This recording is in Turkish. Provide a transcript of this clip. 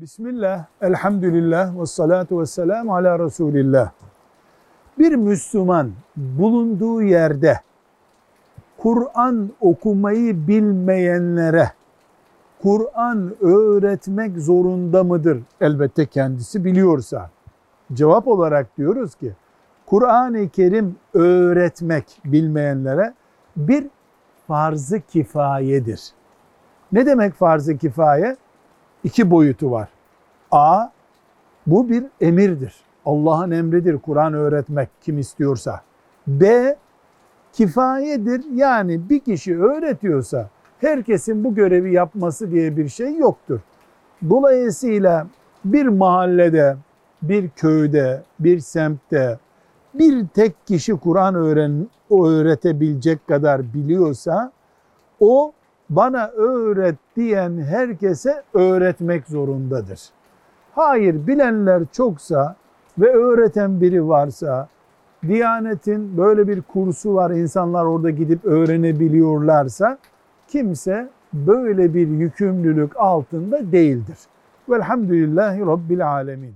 Bismillah, elhamdülillah ve salatu ve selamu ala Resulillah. Bir Müslüman bulunduğu yerde Kur'an okumayı bilmeyenlere Kur'an öğretmek zorunda mıdır? Elbette kendisi biliyorsa. Cevap olarak diyoruz ki Kur'an-ı Kerim öğretmek bilmeyenlere bir farz-ı kifayedir. Ne demek farz-ı kifaye? İki boyutu var. A, bu bir emirdir. Allah'ın emridir Kur'an öğretmek kim istiyorsa. B, kifayedir. Yani bir kişi öğretiyorsa herkesin bu görevi yapması diye bir şey yoktur. Dolayısıyla bir mahallede, bir köyde, bir semtte bir tek kişi Kur'an öğren öğretebilecek kadar biliyorsa o bana öğret diyen herkese öğretmek zorundadır. Hayır bilenler çoksa ve öğreten biri varsa Diyanet'in böyle bir kursu var insanlar orada gidip öğrenebiliyorlarsa kimse böyle bir yükümlülük altında değildir. Velhamdülillahi Rabbil Alemin.